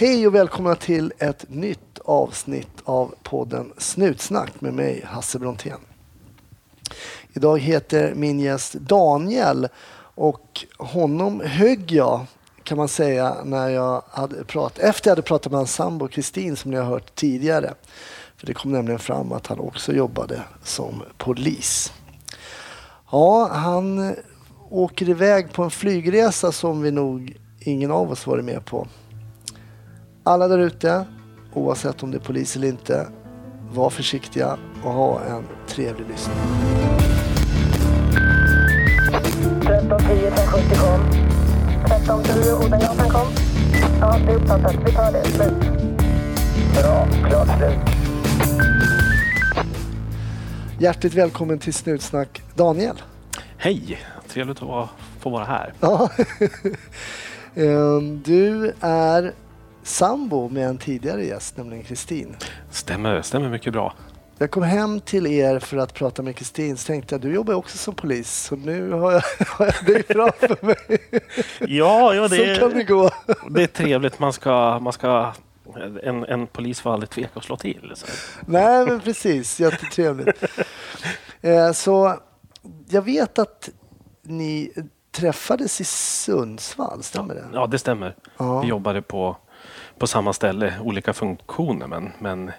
Hej och välkomna till ett nytt avsnitt av podden Snutsnack med mig, Hasse Brontén. Idag heter min gäst Daniel och honom högg jag kan man säga när jag hade pratat, efter jag hade pratat med hans sambo Kristin som ni har hört tidigare. För det kom nämligen fram att han också jobbade som polis. Ja, han åker iväg på en flygresa som vi nog ingen av oss varit med på. Alla där ute, oavsett om det är polis eller inte, var försiktiga och ha en trevlig lyssning. 1310 570 kom. 1310 Odengatan kom. Ja, det är uppfattat. Vi tar det. Slut. Bra. Klart slut. Hjärtligt välkommen till Snutsnack Daniel. Hej! Trevligt att få vara här. Ja. Ehm, Du är sambo med en tidigare gäst, nämligen Kristin. Stämmer, stämmer mycket bra. Jag kom hem till er för att prata med Kristin så tänkte jag du jobbar också som polis så nu har jag, har jag dig framför mig. Ja, ja Så kan det gå. det är trevligt. Man ska, man ska, en, en polis får aldrig tveka att slå till. Så. Nej men precis, jättetrevligt. Eh, Så jag vet att ni träffades i Sundsvall, stämmer det? Ja, det stämmer. Ja. Vi jobbade på, på samma ställe, olika funktioner, men, men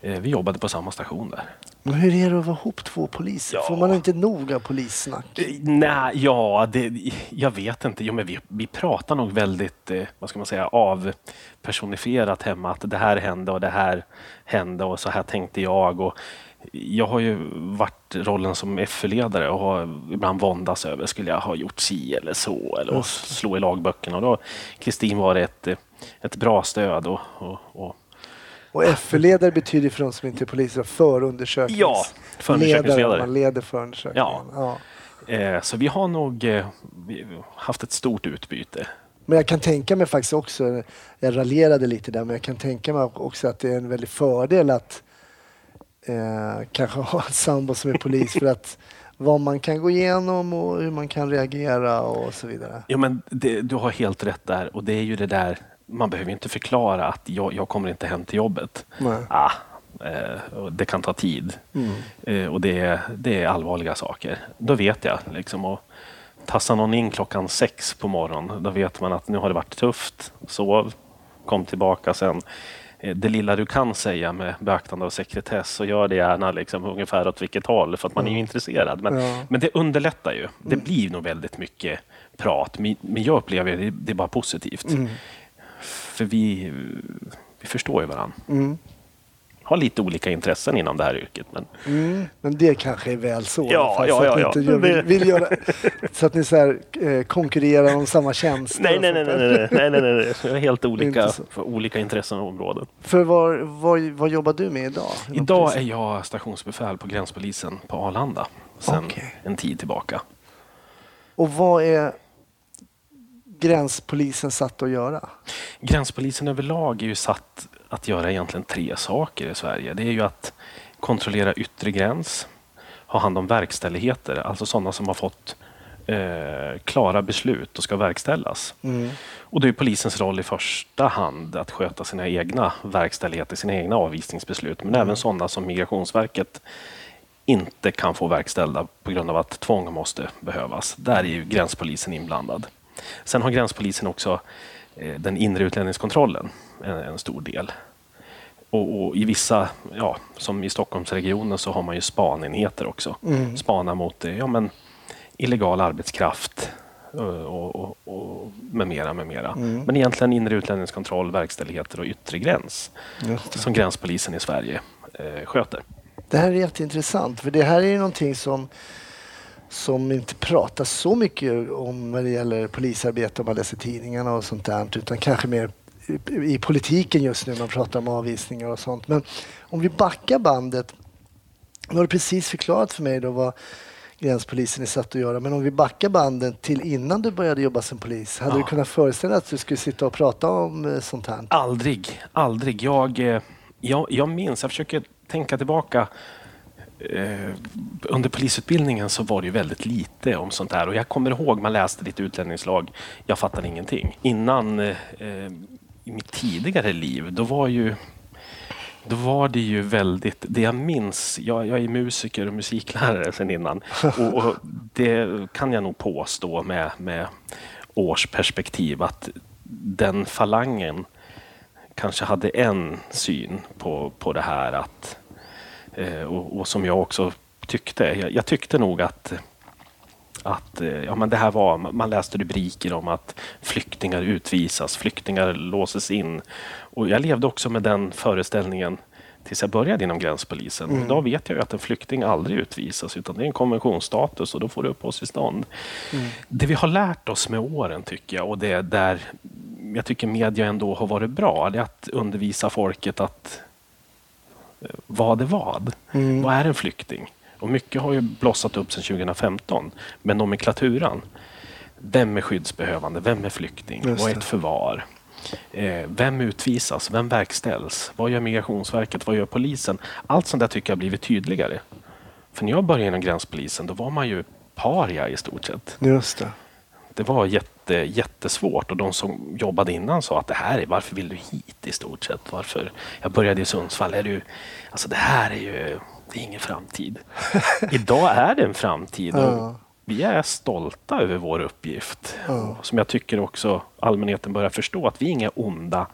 eh, vi jobbade på samma station där. Men hur är det att vara ihop två poliser? Ja. Får man inte nog av polissnack? Eh, Nej, ja, det, jag vet inte. Jo, men vi, vi pratar nog väldigt, eh, vad ska man säga, avpersonifierat hemma. Att det här hände och det här hände och så här tänkte jag. Och jag har ju varit rollen som FU-ledare och har ibland våndats över, skulle jag ha gjort si eller så? Eller och slå i lagböckerna. Och då Kristin varit ett, eh, ett bra stöd. Och, och, och Och FU-ledare betyder för de som inte är poliser förundersöknings... Ja, förundersökningsledare. Ledare, Man leder förundersökningen. Ja. Ja. eh, så vi har nog eh, haft ett stort utbyte. Men jag kan tänka mig faktiskt också, jag raljerade lite där, men jag kan tänka mig också att det är en väldig fördel att eh, kanske ha en sambo som är polis för att vad man kan gå igenom och hur man kan reagera och så vidare. Ja, men det, du har helt rätt där. Och det är ju det där, man behöver inte förklara att jag, jag kommer inte hem till jobbet. Nej. Ah, eh, det kan ta tid. Eh, och det, är- det är allvarliga saker. Då vet jag. Liksom, och tassar någon in klockan sex på morgonen, då vet man att nu har det varit tufft. Sov, kom tillbaka sen. Eh, Det lilla du kan säga med beaktande av sekretess så gör det gärna liksom ungefär åt vilket håll för att man är ju intresserad. Men, Ja. men det underlättar ju. Det blir nog väldigt mycket prat. Men jag upplever det, det är bara positivt. För vi, vi förstår ju varandra. Mm. Har lite olika intressen inom det här yrket. Men Mm, men det kanske är väl så. Ja, ja, ja, ja. inte gör, vill, vill göra, så att ni så här, eh, konkurrerar om samma tjänster. nej, nej, nej, nej, där. nej, nej, nej, nej. Vi har helt olika, för olika intressen och områden. För vad, vad, vad jobbar du med idag? Idag är jag stationsbefäl på gränspolisen på Arlanda sedan Okej. en tid tillbaka. Och vad är gränspolisen satt att göra? Gränspolisen överlag är ju satt att göra egentligen tre saker i Sverige. Det är ju att kontrollera yttre gräns, ha hand om verkställigheter, alltså sådana som har fått eh, klara beslut och ska verkställas. Mm. Och det är polisens roll i första hand att sköta sina egna verkställigheter, sina egna avvisningsbeslut, men även sådana som Migrationsverket inte kan få verkställda på grund av att tvång måste behövas. Där är ju gränspolisen inblandad. Sen har gränspolisen också eh, den inre utlänningskontrollen, en, en stor del. Och, och i vissa, ja, som i Stockholmsregionen så har man ju spanenheter också. Mm. Spana mot eh, ja, men, illegal arbetskraft eh, och, och, och med mera, med mera. Mm. Men egentligen inre utlänningskontroll, verkställigheter och yttre gräns som gränspolisen i Sverige eh, sköter. Det här är jätteintressant för det här är ju någonting som som inte pratas så mycket om när det gäller polisarbete om man läser tidningarna och sånt där utan kanske mer i, i politiken just nu man pratar om avvisningar och sånt. Men om vi backar bandet. Nu har du precis förklarat för mig då vad gränspolisen är satt att göra. Men om vi backar bandet till innan du började jobba som polis. Hade Ja. du kunnat föreställa dig att du skulle sitta och prata om eh, sånt här? Aldrig, aldrig. Jag, eh, jag, jag minns, jag försöker tänka tillbaka. Eh, under polisutbildningen så var det ju väldigt lite om sånt här och jag kommer ihåg man läste lite utlänningslag. Jag fattade ingenting. Innan eh, i mitt tidigare liv, då var ju då var det ju väldigt, det jag minns, jag, jag är musiker och musiklärare sedan innan och, och, det kan jag nog påstå med, med årsperspektiv att den falangen kanske hade en syn på, på det här att, och, och som jag också tyckte. Jag, jag, tyckte nog att att eh, ja, men det här var, man läste rubriker om att flyktingar utvisas, flyktingar låses in. Och jag levde också med den föreställningen tills jag började inom gränspolisen. Mm. Idag vet jag ju att en flykting aldrig utvisas utan det är en konventionsstatus och då får du uppehållstillstånd. Mm. Det vi har lärt oss med åren tycker jag och det är där jag tycker media ändå har varit bra, det är att undervisa folket att eh, vad är vad? Mm. Vad är en flykting? Och mycket har ju blossat upp sedan 2015 med nomenklaturan. Vem är skyddsbehövande? Vem är flykting? Vad är ett förvar? Eh, vem utvisas? Vem verkställs? Vad gör Migrationsverket? Vad gör polisen? Allt sånt där tycker jag har blivit tydligare. För när jag började inom gränspolisen då var man ju paria i stort sett. Just det. Det var jätte, jättesvårt och de som jobbade innan sa att det här är varför vill du hit i stort sett? Varför? Jag började i Sundsvall. Är du, alltså det här är ju det är ingen framtid. Idag är det en framtid. Och vi är stolta över vår uppgift. Som jag tycker också allmänheten börjar förstå att vi är inga onda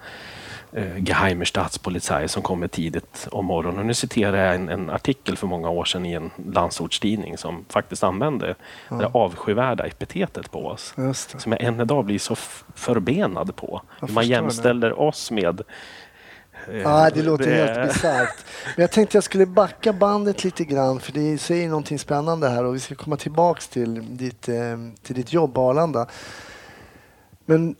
eh, Geheimer Staatspolizei som kommer tidigt om morgonen. Nu citerar jag en, en, artikel för många år sedan i en landsortstidning som faktiskt använde ja. det avskyvärda epitetet på oss. Som jag än idag blir så förbenad på. Hur man jämställer det. oss med Ja, det låter det... helt bisarrt. Men jag tänkte jag skulle backa bandet lite grann för det säger någonting spännande här och vi ska komma tillbaks till ditt, eh, till ditt jobb på Arlanda. Men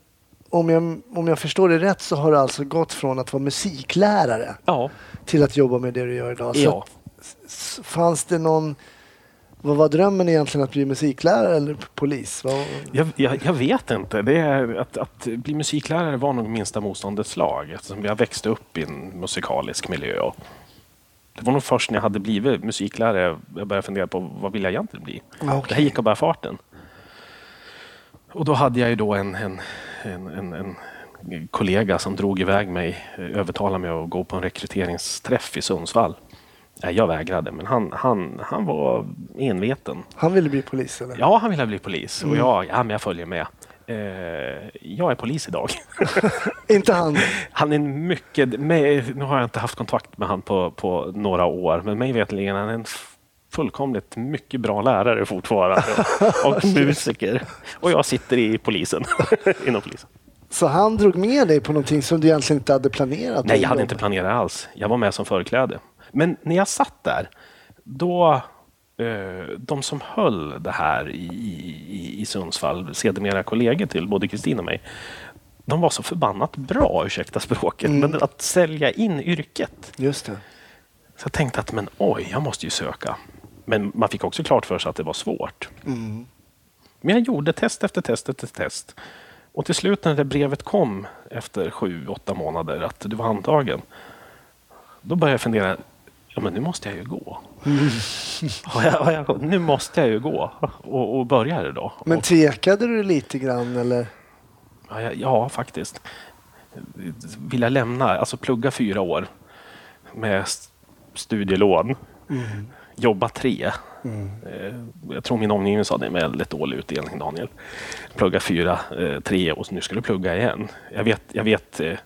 om jag, om jag förstår det rätt så har du alltså gått från att vara musiklärare ja. till att jobba med det du gör idag. Så ja. fanns det någon vad var drömmen egentligen att bli musiklärare eller polis? Vad... Jag, jag, jag, vet inte. Det är att, att, bli musiklärare var nog minsta motståndets lag eftersom jag växte upp i en musikalisk miljö. Det var nog först när jag hade blivit musiklärare jag började fundera på vad vill jag egentligen bli? Okay. Det här gick av bara farten. Och då hade jag ju då en, en, en, en, en kollega som drog iväg mig, övertalade mig att gå på en rekryteringsträff i Sundsvall. Nej, jag vägrade, men han, han, han var enveten. Han ville bli polis? Eller? Ja, han ville bli polis. Mm. Och jag, ja, men jag följer med. Eh, jag är polis idag. inte han? Han är mycket... Med, nu har jag inte haft kontakt med han på, på några år, men mig veterligen är han en fullkomligt mycket bra lärare fortfarande och musiker. Och jag sitter i polisen, inom polisen. Så han drog med dig på någonting som du egentligen inte hade planerat? Nej, jag hade inte planerat alls. Jag var med som förkläde. Men när jag satt där, då eh, de som höll det här i, i, i Sundsvall, sedermera kollegor till både Kristin och mig, de var så förbannat bra, ursäkta språket, mm. men att sälja in yrket. Just det. Så jag tänkte att men oj, jag måste ju söka. Men man fick också klart för sig att det var svårt. Mm. Men jag gjorde test efter test efter test. Och till slut när det brevet kom efter sju, åtta månader att du var antagen. Då började jag fundera, ja men nu måste jag ju gå. Mm. Har jag, har jag, nu måste jag ju gå och, och började då. Men tvekade du lite grann eller? Ja, ja, faktiskt. Vill jag lämna, alltså plugga fyra år med studielån, mm. Jobba tre. Mm. Eh, jag tror min omgivning sa det är väldigt dålig utdelning Daniel. Plugga fyra, eh, tre och nu ska du plugga igen. Jag vet, jag vet eh,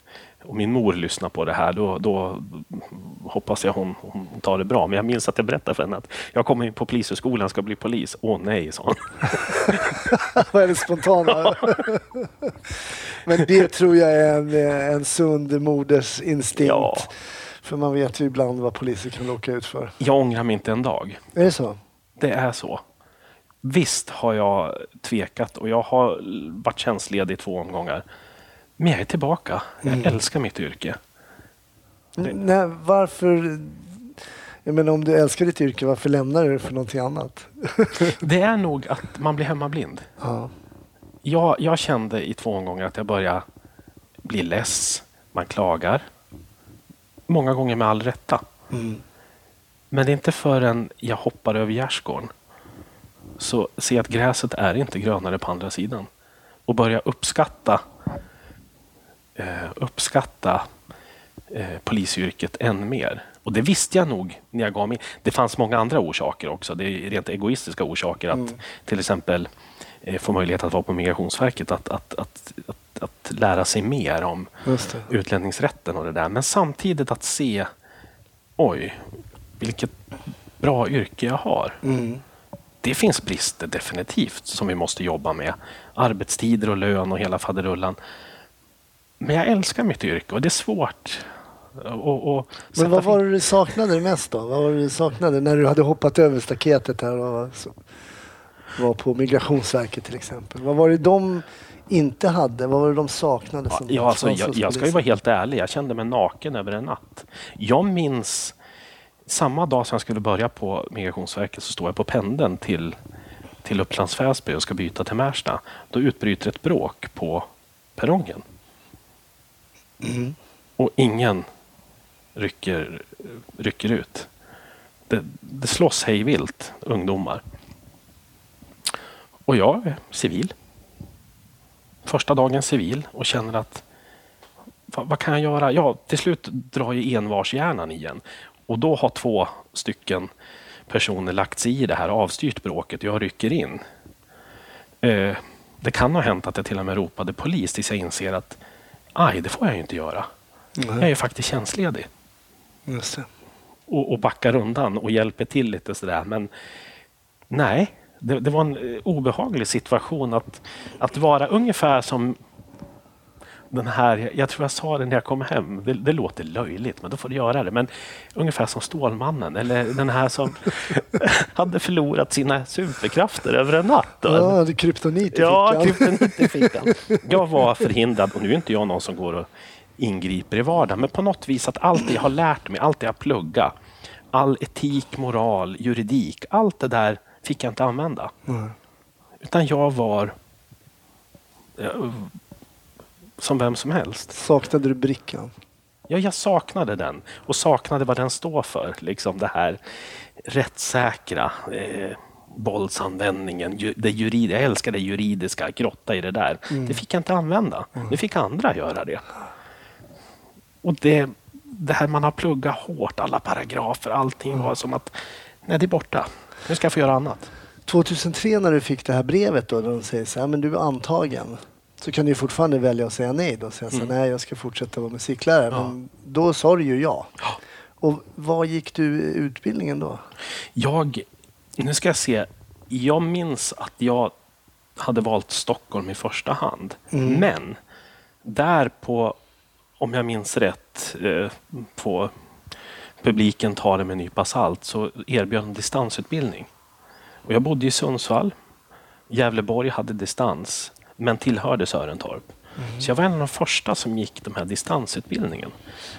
och min mor lyssnar på det här, då, då hoppas jag hon, hon, tar det bra. Men jag minns att jag berättade för henne att jag kommer in på polishögskolan ska bli polis. Åh nej, sa hon. Det spontana? Men det tror jag är en, en sund modersinstinkt. Ja. För man vet ju ibland vad poliser kan råka ut för. Jag ångrar mig inte en dag. Är det så? Det är så. Visst har jag tvekat och jag har varit tjänstledig i två omgångar. Men jag är tillbaka. Jag mm. älskar mitt yrke. Nej, varför... Jag menar, om du älskar ditt yrke, varför lämnar du det för någonting annat? det är nog att man blir hemmablind. Ja. Jag, jag kände i två omgångar att jag började bli less. Man klagar. Många gånger med all rätta. Mm. Men det är inte förrän jag hoppar över gärdsgården så ser jag att gräset är inte grönare på andra sidan. Och börjar uppskatta eh, uppskatta eh, polisyrket än mer. Och det visste jag nog när jag gav mig Det fanns många andra orsaker också. Det är rent egoistiska orsaker. Att till exempel eh, få möjlighet att vara på Migrationsverket. Att, att, att, att, att lära sig mer om utlänningsrätten och det där. Men samtidigt att se, oj, vilket bra yrke jag har. Mm. Det finns brister definitivt som vi måste jobba med. Arbetstider och lön och hela faderullan. Men jag älskar mitt yrke och det är svårt. Och, och Men vad var det du saknade mest då? Vad var det du saknade när du hade hoppat över staketet här och var på Migrationsverket till exempel? Vad var det de inte hade? Vad var det de saknade? Som Ja, alltså, jag, jag ska ju vara helt ärlig. Jag kände mig naken över en natt. Jag minns samma dag som jag skulle börja på Migrationsverket så står jag på pendeln till, till Upplands Väsby och ska byta till Märsta. Då utbryter ett bråk på perrongen. Mm. Och ingen rycker, rycker ut. Det, det slåss hejvilt, ungdomar. Och jag är civil. Första dagen civil och känner att vad, kan jag göra? Ja, till slut drar ju envarshjärnan igen. Och då har två stycken personer lagt sig i det här, avstyrt bråket. Jag rycker in. Eh, det kan ha hänt att jag till och med ropade polis tills jag inser att aj, det får jag ju inte göra. Jag är ju faktiskt tjänstledig och, och backar undan och hjälper till lite sådär. Men nej, det, det var en eh, obehaglig situation att, att vara ungefär som den här, jag tror jag sa det när jag kom hem, det, det låter löjligt men då får du göra det. Men ungefär som Stålmannen eller den här som hade förlorat sina superkrafter över en natt. Ja, kryptonit i Ja, fickan. kryptonit i fickan. Jag var förhindrad, och nu är inte jag någon som går och ingriper i vardagen, men på något vis att allt det jag har lärt mig, allt det jag pluggat, all etik, moral, juridik, allt det där fick jag inte använda. Nej. Utan jag var eh, som vem som helst. Saknade du brickan? Ja, jag saknade den och saknade vad den står för. Liksom det här rättssäkra, eh, våldsanvändningen, ju, det jurid, jag älskar det juridiska, grotta i det där. Det fick jag inte använda. Nu fick andra göra det. Och det, det här man har pluggat hårt, alla paragrafer, allting var som att nej, det är borta. Nu ska jag få göra annat. 2003 när du fick det här brevet då, där de säger så här, men du är antagen. Så kan du fortfarande välja att säga nej då. Säga så här, nej, jag ska fortsätta vara musiklärare. Mm. Ja. Men då sa du ju ja. Ja. Och vad gick du utbildningen då? Jag, nu ska jag se. Jag minns att jag hade valt Stockholm i första hand. Men där på, om jag minns rätt, eh, på publiken tar det med en nypa salt, så erbjöd en distansutbildning. Och jag bodde i Sundsvall. Gävleborg hade distans, men tillhörde Sörentorp. Så jag var en av de första som gick den här distansutbildningen.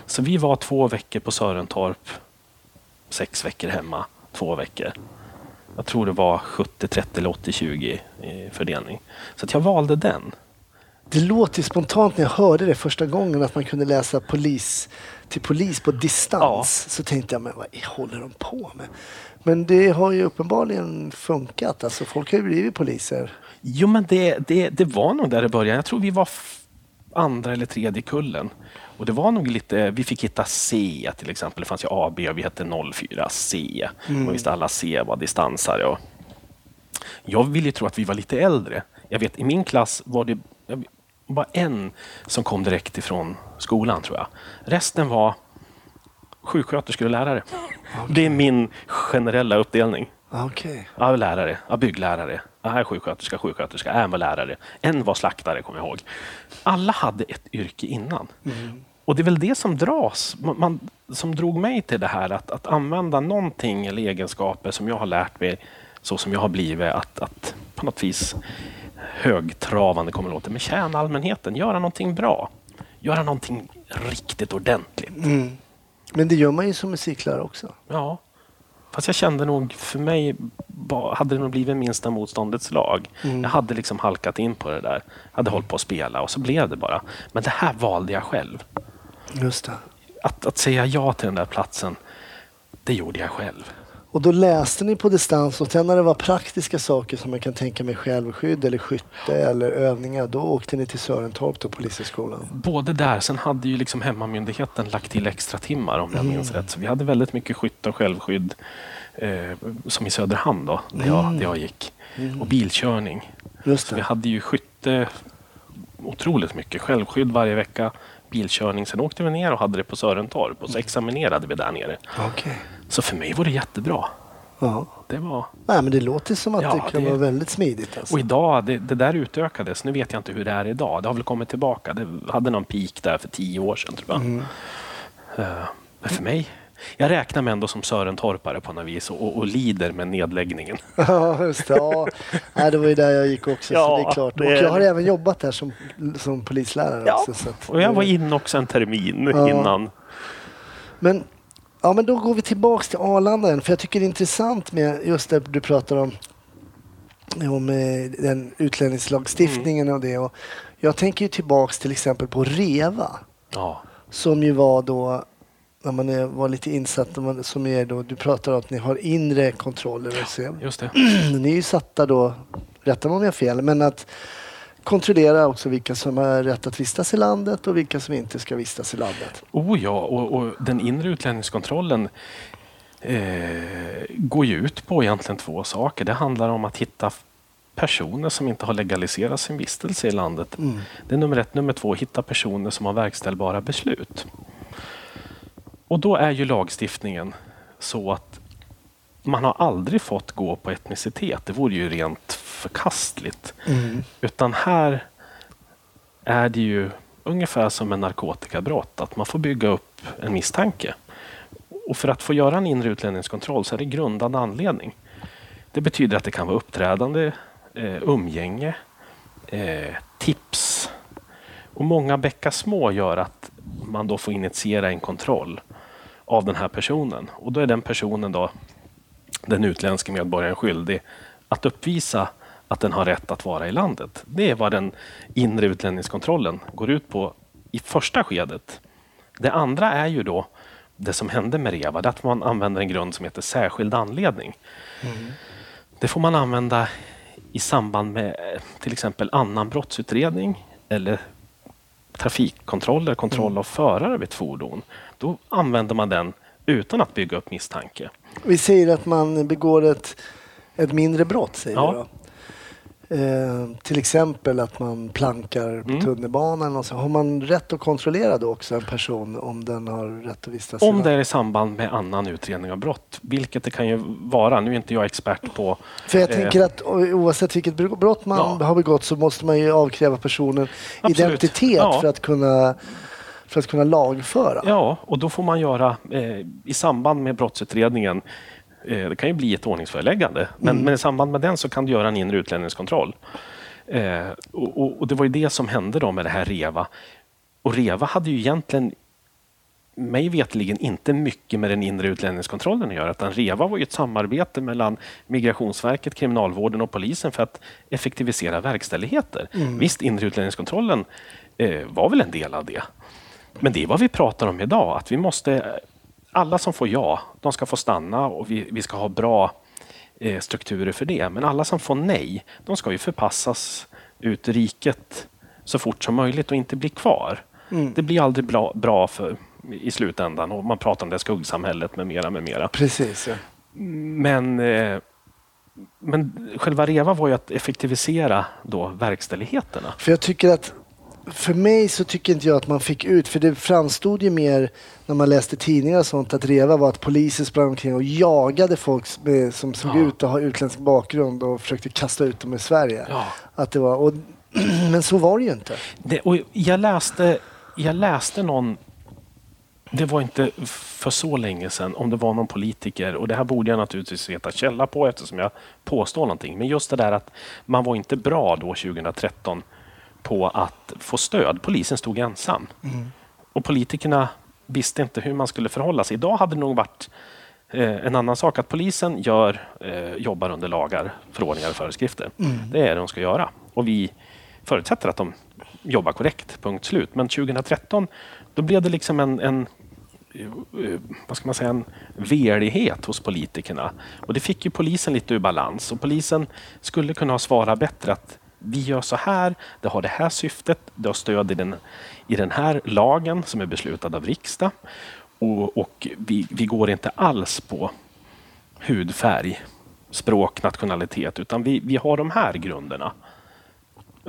Så vi var två veckor på Sörentorp, sex veckor hemma, två veckor. Jag tror det var 70-30 eller 80-20 i fördelning. Så jag valde den. Det låter ju spontant när jag hörde det första gången att man kunde läsa polis till polis på distans. Så tänkte jag, men vad håller de på med? Men det har ju uppenbarligen funkat. Alltså folk har ju blivit poliser. Jo, men det, det, det var nog där det började. Jag tror vi var andra eller tredje kullen. Och det var nog lite, vi fick hitta C till exempel. Det fanns ju A, B och vi hette 04C. Och visst alla C var distansare. Och jag vill ju tro att vi var lite äldre. Jag vet, i min klass var det bara en som kom direkt ifrån skolan tror jag. Resten var sjuksköterskor och lärare. Det är min generella uppdelning. Ah, Okej. Jag är lärare, jag är bygglärare, jag är sjuksköterska, sjuksköterska, en var lärare, en var slaktare kommer jag ihåg. Alla hade ett yrke innan. Och det är väl det som dras, man, man, som drog mig till det här att, att använda någonting eller egenskaper som jag har lärt mig så som jag har blivit att, att på något vis högtravande kommer låta, men tjäna allmänheten, göra någonting bra. Göra någonting riktigt ordentligt. Mm. Men det gör man ju som musiklärare också. Ja. Fast jag kände nog, för mig hade det nog blivit minsta motståndets lag. Jag hade liksom halkat in på det där. Jag hade hållit på att spela och så blev det bara. Men det här valde jag själv. Just det. Att, att säga ja till den där platsen, det gjorde jag själv. Och då läste ni på distans och sen när det var praktiska saker som man kan tänka mig självskydd eller skytte eller övningar, då åkte ni till Sörentorp då, polishögskolan? Både där, sen hade ju liksom hemmamyndigheten lagt till extra timmar om jag minns rätt. Så vi hade väldigt mycket skytte och självskydd eh, som i Söderhamn då, där jag, där jag gick. Och bilkörning. Så vi hade ju skytte otroligt mycket. Självskydd varje vecka, bilkörning. Sen åkte vi ner och hade det på Sörentorp och så examinerade vi där nere. Okej. Så för mig var det jättebra. Ja. Det var... Nej, men det låter som att Ja, det kan det- vara väldigt smidigt. Alltså. Och idag, det, det där utökades. Nu vet jag inte hur det är idag. Det har väl kommit tillbaka. Det hade någon peak där för tio år sedan tror jag. Mm. Eh, Men för mig, jag räknar mig ändå som Sörentorpare på något vis och, och, lider med nedläggningen. Ja, just det. Ja. Nej, det var ju där jag gick också, så Ja, det är klart. Och jag har även jobbat där som, som polislärare Ja, också. Så att, och jag var inne också en termin Ja. innan. Men, ja, men då går vi tillbaks till Arlanda igen, för jag tycker det är intressant med just det du pratar om, om eh, den utlänningslagstiftningen och det. Och jag tänker ju tillbaks till exempel på REVA, Ja, som ju var då när man var lite insatt, man, som är då, du pratar om att ni har inre kontroller. Så. just det. Ni är ju satta då, rätta mig om jag har fel, men att kontrollera också vilka som har rätt att vistas i landet och vilka som inte ska vistas i landet. Oh ja, och, och den inre utlänningskontrollen eh, går ju ut på egentligen två saker. Det handlar om att hitta personer som inte har legaliserat sin vistelse i landet. Mm. Det är nummer ett. Nummer två, hitta personer som har verkställbara beslut. Och då är ju lagstiftningen så att man har aldrig fått gå på etnicitet. Det vore ju rent förkastligt. Mm. Utan här är det ju ungefär som en narkotikabrott, att man får bygga upp en misstanke. Och för att få göra en inre utlänningskontroll så är det grundad anledning. Det betyder att det kan vara uppträdande, eh, umgänge, eh, tips. Och många bäckar små gör att man då får initiera en kontroll av den här personen. Och då är den personen då, den utländske medborgaren skyldig att uppvisa att den har rätt att vara i landet. Det är vad den inre utlänningskontrollen går ut på i första skedet. Det andra är ju då det som hände med REVA, det är att man använder en grund som heter särskild anledning. Det får man använda i samband med eh, till exempel annan brottsutredning eller trafikkontroller, kontroll av förare vid ett fordon. Då använder man den utan att bygga upp misstanke. Vi säger att man begår ett, ett mindre brott, säger Ja. då. Eh, till exempel att man plankar på Mm. tunnelbanan. Och så. Har man rätt att kontrollera då också en person om den har rätt att vistas Om det är i samband med annan utredning av brott, vilket det kan ju vara. Nu är inte jag expert på... För jag eh, tänker att oavsett vilket brott man Ja. har begått så måste man ju avkräva personen Absolut. identitet Ja. för, att kunna, för att kunna lagföra. Ja, och då får man göra eh, i samband med brottsutredningen eh, det kan ju bli ett ordningsföreläggande, men, men i samband med den så kan du göra en inre utlänningskontroll. Eh, och, och, och det var ju det som hände då med det här REVA. Och REVA hade ju egentligen mig vetligen inte mycket med den inre utlänningskontrollen att göra. Utan REVA var ju ett samarbete mellan Migrationsverket, Kriminalvården och polisen för att effektivisera verkställigheter. Visst, inre utlänningskontrollen eh, var väl en del av det. Men det är vad vi pratar om idag, att vi måste... Alla som får ja, de ska få stanna och vi, vi ska ha bra eh, strukturer för det. Men alla som får nej, de ska ju förpassas ut riket så fort som möjligt och inte bli kvar. Det blir aldrig bra, bra för, i slutändan och man pratar om det skuggsamhället med mera, med mera. Precis. Ja. Men, eh, men själva REVA var ju att effektivisera då verkställigheterna. För jag tycker att för mig så tycker inte jag att man fick ut, för det framstod ju mer när man läste tidningar och sånt att REVA var att polisen sprang omkring och jagade folk med, som såg Ja. ut att ha utländsk bakgrund och försökte kasta ut dem i Sverige. Ja. Att det var, och, men så var det ju inte. Det, och jag, läste, jag läste någon, det var inte för så länge sedan, om det var någon politiker, och det här borde jag naturligtvis veta källa på eftersom jag påstår någonting, men just det där att man var inte bra då 2013 på att få stöd. Polisen stod ensam. Och politikerna visste inte hur man skulle förhålla sig. Idag hade det nog varit eh, en annan sak att polisen gör, eh, jobbar under lagar, förordningar och föreskrifter. Det är det de ska göra. Och vi förutsätter att de jobbar korrekt, punkt slut. Men 2013 då blev det liksom en, en eh, vad ska man säga, en velighet hos politikerna. Och det fick ju polisen lite ur balans. Och polisen skulle kunna svara bättre att vi gör så här, det har det här syftet, det har stöd i den, i den här lagen som är beslutad av riksdag. Och, och vi, vi går inte alls på hudfärg, språk, nationalitet, utan vi, vi har de här grunderna.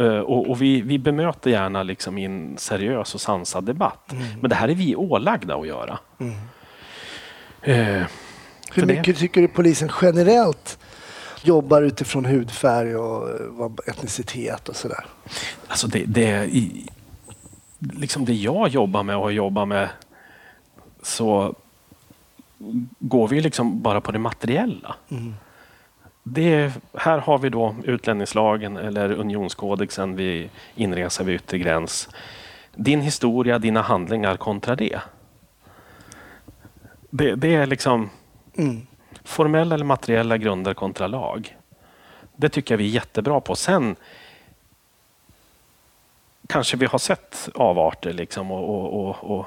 Uh, och, och vi, vi bemöter gärna liksom i en seriös och sansad debatt. Mm. Men det här är vi ålagda att göra. Mm. Uh, Hur mycket det? tycker du polisen generellt jobbar utifrån hudfärg och eh, etnicitet och sådär? Alltså det, det, liksom det jag jobbar med och jobbar med så går vi liksom bara på det materiella. Mm. Det, här har vi då utlänningslagen eller unionskodexen vid inresa vid yttre gräns. Din historia, dina handlingar kontra det. Det, det är liksom mm. Formella eller materiella grunder kontra lag. Det tycker jag vi är jättebra på. Sen kanske vi har sett avarter liksom och, och, och, och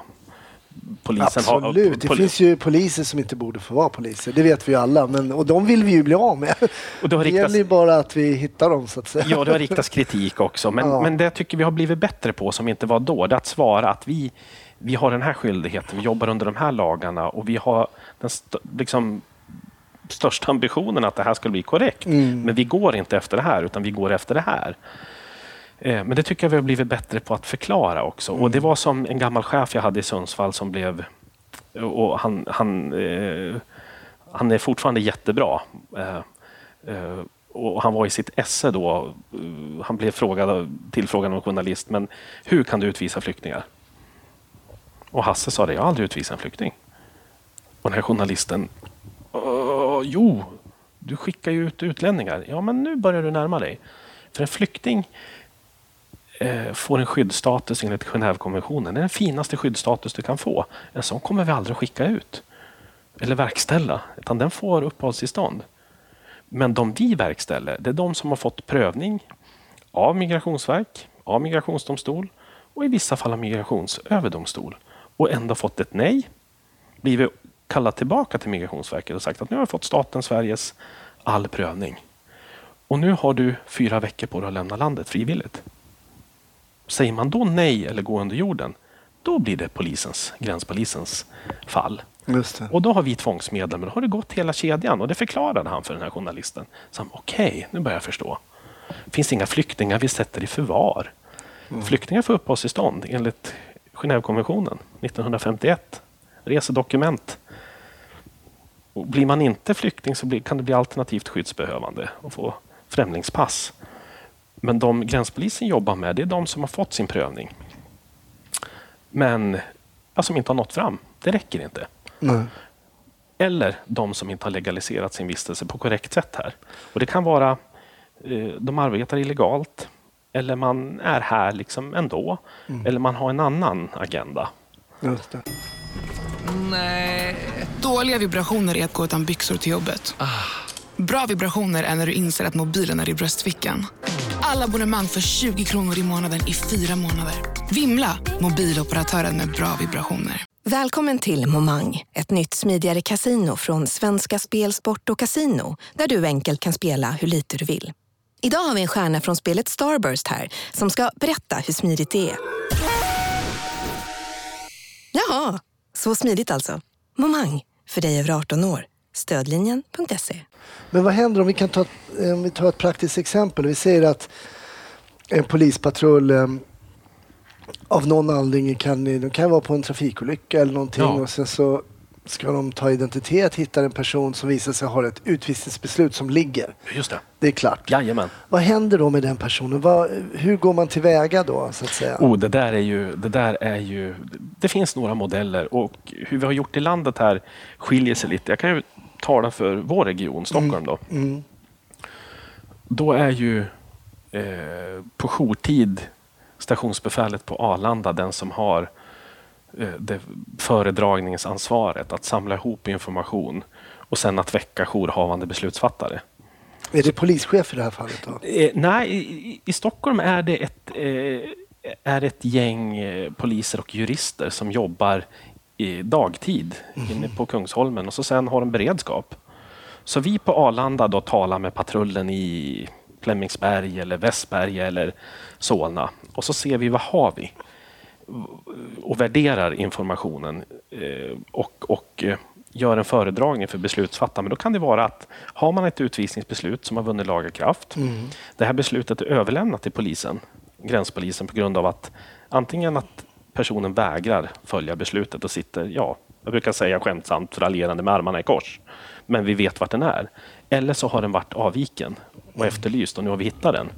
polisen Absolut. har... det finns ju poliser som inte borde få vara poliser. Det vet vi ju alla. Men, och de vill vi ju bli av med. Och det, riktats... gäller ju bara att vi hittar dem så att säga. Ja, det har riktats kritik också. Men, ja. men det tycker vi har blivit bättre på som inte var då. Det är att svara att vi, vi har den här skyldigheten. Vi jobbar under de här lagarna och vi har den liksom, största ambitionen att det här ska bli korrekt. Mm. Men vi går inte efter det här utan vi går efter det här. Eh, men det tycker jag vi har blivit bättre på att förklara också. Mm. Och det var som en gammal chef jag hade i Sundsvall som blev... Och han, han, eh, han är fortfarande jättebra. Eh, eh, och han var i sitt esse då. Eh, han blev frågad, tillfrågad av journalist, men hur kan du utvisa flyktingar? Och Hasse sa det, jag har aldrig utvisat en flykting. Och den här journalisten, jo, du skickar ju ut utlänningar. Ja, men nu börjar du närma dig. För en flykting eh, får en skyddsstatus enligt Genèvekonventionen. Det är den finaste skyddsstatus du kan få. En sån kommer vi aldrig att skicka ut eller verkställa, utan den får uppehållstillstånd. Men de vi verkställer, det är de som har fått prövning av Migrationsverk, av migrationsdomstol och i vissa fall av migrationsöverdomstol och ändå fått ett nej, blivit kallat tillbaka till Migrationsverket och sagt att nu har jag fått staten Sveriges all prövning. Och nu har du fyra veckor på dig att lämna landet frivilligt. Säger man då nej eller gå under jorden, då blir det polisens, gränspolisens fall. Och då har vi tvångsmedel, men då har det gått hela kedjan och det förklarade han för den här journalisten. Okej, okay, nu börjar jag förstå. Det finns inga flyktingar vi sätter i förvar. Mm. Flyktingar får uppehållstillstånd enligt Genèvekonventionen 1951. Resedokument. Och blir man inte flykting så blir, kan det bli alternativt skyddsbehövande och få främlingspass. Men de gränspolisen jobbar med, det är de som har fått sin prövning. Men ja, som inte har nått fram. Det räcker inte. Nej. Eller de som inte har legaliserat sin vistelse på korrekt sätt här. Och Det kan vara eh, de arbetar illegalt eller man är här liksom ändå. Mm. Eller man har en annan agenda. Just det. Nej. Dåliga vibrationer är att gå utan byxor till jobbet. Ah. Bra vibrationer är när du inser att mobilen är i bröstfickan alla abonnemang för 20 kronor i månaden i fyra månader. Vimla! Mobiloperatören med bra vibrationer. Välkommen till Momang, ett nytt smidigare casino från Svenska Spel, Sport och Casino där du enkelt kan spela hur lite du vill. Idag har vi en stjärna från spelet Starburst här som ska berätta hur smidigt det är. Jaha, så smidigt alltså. Momang, för dig över 18 år. Stödlinjen.se. Men vad händer om vi kan ta, om vi tar ett praktiskt exempel? Vi säger att en polispatrull eh, av någon anledning kan, de kan vara på en trafikolycka eller någonting ja. och sen så ska de ta identitet, hitta en person som visar sig ha ett utvisningsbeslut som ligger. Just det. Det är klart. Jajamän. Vad händer då med den personen? Vad, hur går man tillväga då? Så att säga? Oh, det, där är ju, det där är ju... Det finns några modeller och hur vi har gjort i landet här skiljer sig lite. Jag kan ju tala för vår region, Stockholm. Då, mm. Mm. då är ju eh, på jourtid stationsbefälet på Arlanda den som har det föredragningsansvaret att samla ihop information och sen att väcka jourhavande beslutsfattare. Är det polischef i det här fallet? Då? Eh, nej, i, i, Stockholm är det ett, eh, är ett gäng eh, poliser och jurister som jobbar i dagtid inne på Kungsholmen och så sen har de beredskap. Så vi på Arlanda då talar med patrullen i Flemingsberg eller Västberga eller Solna och så ser vi vad har vi och värderar informationen eh, och, och eh, gör en föredragning för beslutsfattare. Men då kan det vara att har man ett utvisningsbeslut som har vunnit laga kraft. Det här beslutet är överlämnat till polisen, gränspolisen på grund av att antingen att personen vägrar följa beslutet och sitter, ja, jag brukar säga skämtsamt raljerande med armarna i kors. Men vi vet vart den är. Eller så har den varit avviken och efterlyst och nu har vi hittat den.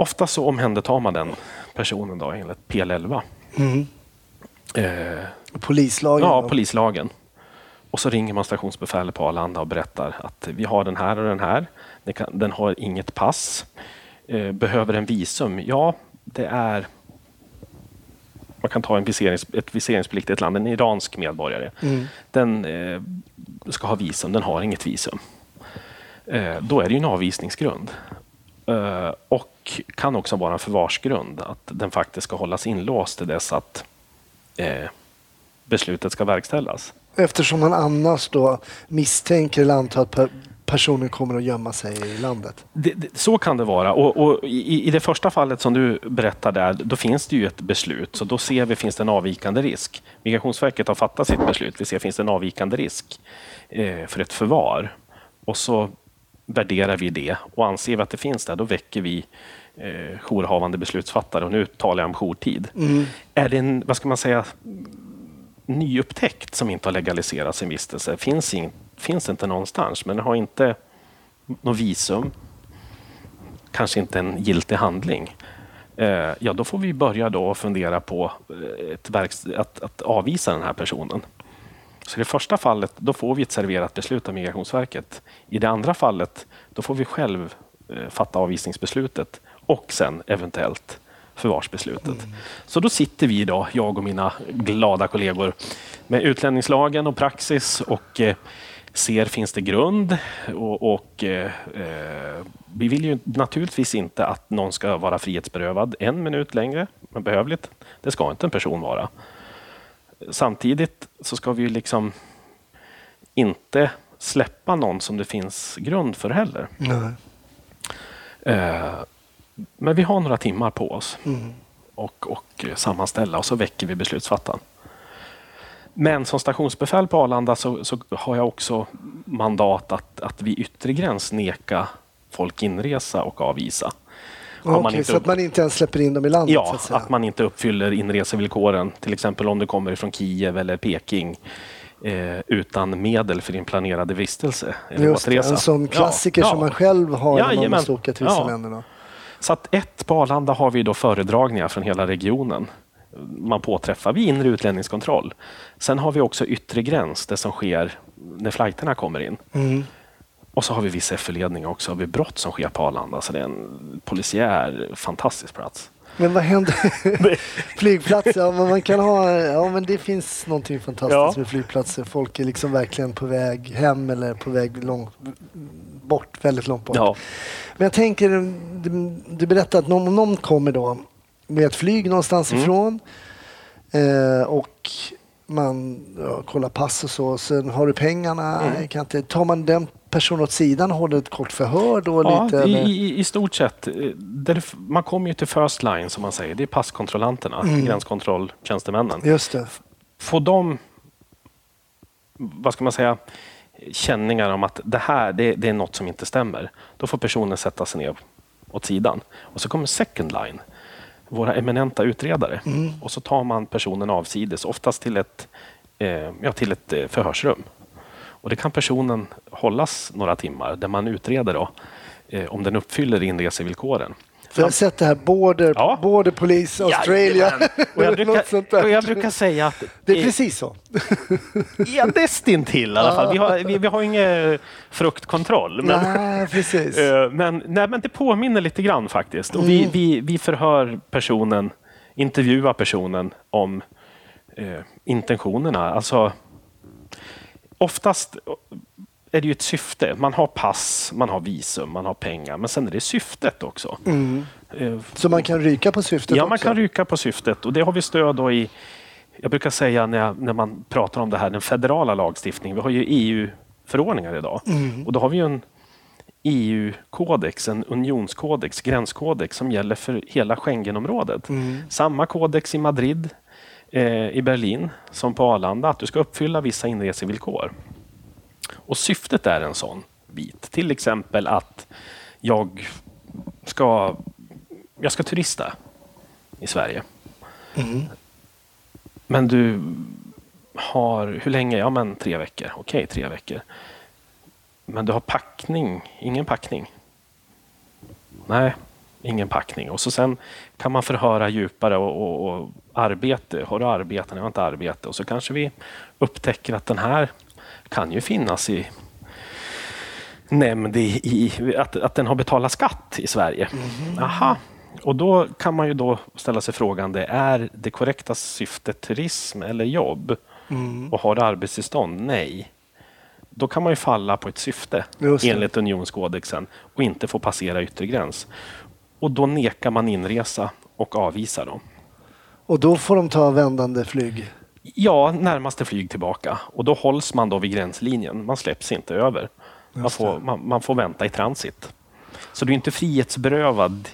Ofta så omhändertar man den personen då enligt PL11. Eh, Polislagen. Ja, då. polislagen. Och så ringer man stationsbefälet på Arlanda och berättar att vi har den här och den här. Den, kan, den har inget pass. Eh, behöver en visum? Ja, det är... Man kan ta en viserings, ett viseringspliktigt land, en iransk medborgare. Den eh, ska ha visum, den har inget visum. Eh, då är det ju en avvisningsgrund. Eh, och kan också vara en förvarsgrund, att den faktiskt ska hållas inlåst till dess att eh, beslutet ska verkställas. Eftersom man annars då misstänker eller antar att per- personen kommer att gömma sig i landet. Det, det, så kan det vara. Och, och i, I det första fallet som du berättade, där, då finns det ju ett beslut. Så då ser vi, finns det en avvikande risk? Migrationsverket har fattat sitt beslut. Vi ser, finns det en avvikande risk eh, för ett förvar? Och så värderar vi det och anser vi att det finns där, då väcker vi eh, jourhavande beslutsfattare. Och nu talar jag om jourtid. Är det en, vad ska man säga, nyupptäckt som inte har legaliserat sin vistelse? Finns, in, finns inte någonstans, men har inte något visum, kanske inte en giltig handling. Eh, ja, då får vi börja då fundera på eh, ett verks- att, att avvisa den här personen. Så i det första fallet, då får vi ett serverat beslut av Migrationsverket. I det andra fallet, då får vi själv eh, fatta avvisningsbeslutet och sen eventuellt förvarsbeslutet. Så då sitter vi idag, jag och mina glada kollegor, med utlänningslagen och praxis och eh, ser finns det grund. Och, och eh, eh, vi vill ju naturligtvis inte att någon ska vara frihetsberövad en minut längre än behövligt. Det ska inte en person vara. Samtidigt så ska vi ju liksom inte släppa någon som det finns grund för heller. Nej. Eh, men vi har några timmar på oss Mm. och, och sammanställa och så väcker vi beslutsfattaren. Men som stationsbefäl på Arlanda så, så har jag också mandat att, att vid yttre gräns neka folk inresa och avvisa. Om man inte så att man inte ens släpper in dem i landet? Ja, att att man inte uppfyller inresevillkoren. Till exempel om du kommer från Kiev eller Peking eh, utan medel för din planerade vistelse eller Just det, en sån klassiker Ja, som ja. man själv har när man måste åka till vissa Ja. länder. Så att ett, på Arlanda har vi då föredragningar från hela regionen. Man påträffar vid inre utlänningskontroll. Sen har vi också yttre gräns, det som sker när flighterna kommer in. Mm. Och så har vi viss efterledning också vid brott som sker på Arlanda. Så det är en polisiär fantastisk plats. Men vad händer? flygplatser, ja, men man kan ha, ja men det finns någonting fantastiskt Ja. med flygplatser. Folk är liksom verkligen på väg hem eller på väg långt bort, väldigt långt bort. Ja. Men jag tänker, du, du berättade att någon, någon kommer då med ett flyg någonstans Mm. ifrån eh, och man ja, kollar pass och så. Sen har du pengarna. Mm. Kan inte, tar man den personen åt sidan och håller ett kort förhör då? Ja, lite, i, i, i stort sett. eh, Där man kommer ju till first line som man säger. Det är passkontrollanterna, gränskontrolltjänstemännen. Just det. Får de, vad ska man säga, känningar om att det här det, det är något som inte stämmer. Då får personen sätta sig ner åt sidan. Och så kommer second line, våra eminenta utredare. Och så tar man personen avsides, oftast till ett, eh, ja, till ett eh, förhörsrum. Och det kan personen hållas några timmar där man utreder då, eh, om den uppfyller inresevillkoren. För jag har sett det här Border, Ja. Border Police Australia. Jajamän. Och jag, brukar, och jag brukar säga att Det är eh, precis så. Ja, nästintill i alla fall. Vi har, vi, vi har ingen fruktkontroll. Men, Nej, precis. eh, men, nej, men det påminner lite grann faktiskt. Och vi, vi, vi förhör personen, intervjuar personen om eh, intentionerna. Alltså, oftast är det ju ett syfte. Man har pass, man har visum, man har pengar. Men sen är det syftet också. Eh, Så man kan ryka på syftet Ja, också? man kan ryka på syftet och det har vi stöd då i jag brukar säga när, jag, när man pratar om det här, den federala lagstiftningen. Vi har ju EU-förordningar idag och då har vi ju en EU-kodex, en unionskodex, gränskodex som gäller för hela Schengenområdet. Samma kodex i Madrid, eh, i Berlin som på Arlanda, att du ska uppfylla vissa inresevillkor. Och syftet är en sån bit. Till exempel att jag ska, jag ska turista i Sverige. Men du har, hur länge? Ja men tre veckor. Okej, tre veckor. Men du har packning, ingen packning. Nej, ingen packning. Och så sen kan man förhöra djupare och, och, och arbete. Har du arbete? Nej, jag har inte arbete. Och så kanske vi upptäcker att den här kan ju finnas i nämnd i, i att, att den har betalat skatt i Sverige. Aha. Och då kan man ju då ställa sig frågan, det är det korrekta syftet turism eller jobb? Och har du arbetstillstånd? Nej. Då kan man ju falla på ett syfte enligt unionskodexen och inte få passera yttre gräns. Och då nekar man inresa och avvisar dem. Och då får de ta vändande flyg. Ja, närmaste flyg tillbaka. Och då hålls man då vid gränslinjen. Man släpps inte över. Man får, man, man får vänta i transit. Så du är inte frihetsberövad,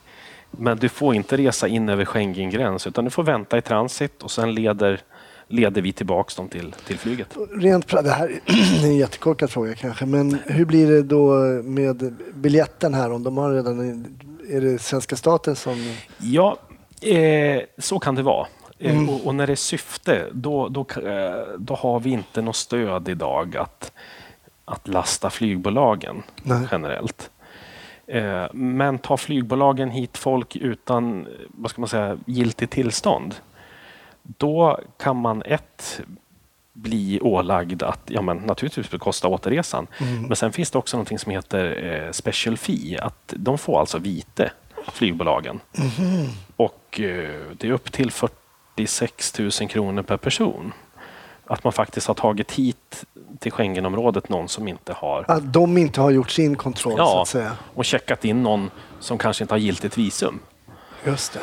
men du får inte resa in över Schengengräns, utan du får vänta i transit och sen leder, leder vi tillbaks dem till, till flyget. Rent det här är en jättekorkad fråga kanske, men hur blir det då med biljetten här? Om de har redan, är det svenska staten som... Ja, eh, så kan det vara. Eh, och, och när det är syfte, då, då, eh, då har vi inte något stöd idag att, att lasta flygbolagen Nej. generellt. Eh, men tar flygbolagen hit folk utan vad ska man säga, giltigt tillstånd, då kan man ett bli ålagd att ja, men naturligtvis bekosta återresan. Men sen finns det också något som heter eh, special fee. Att de får alltså vite, flygbolagen. Och eh, det är upp till 46 000 kronor per person. Att man faktiskt har tagit hit till Schengenområdet någon som inte har Att de inte har gjort sin kontroll så Ja, att säga. och checkat in någon som kanske inte har giltigt visum. Just det.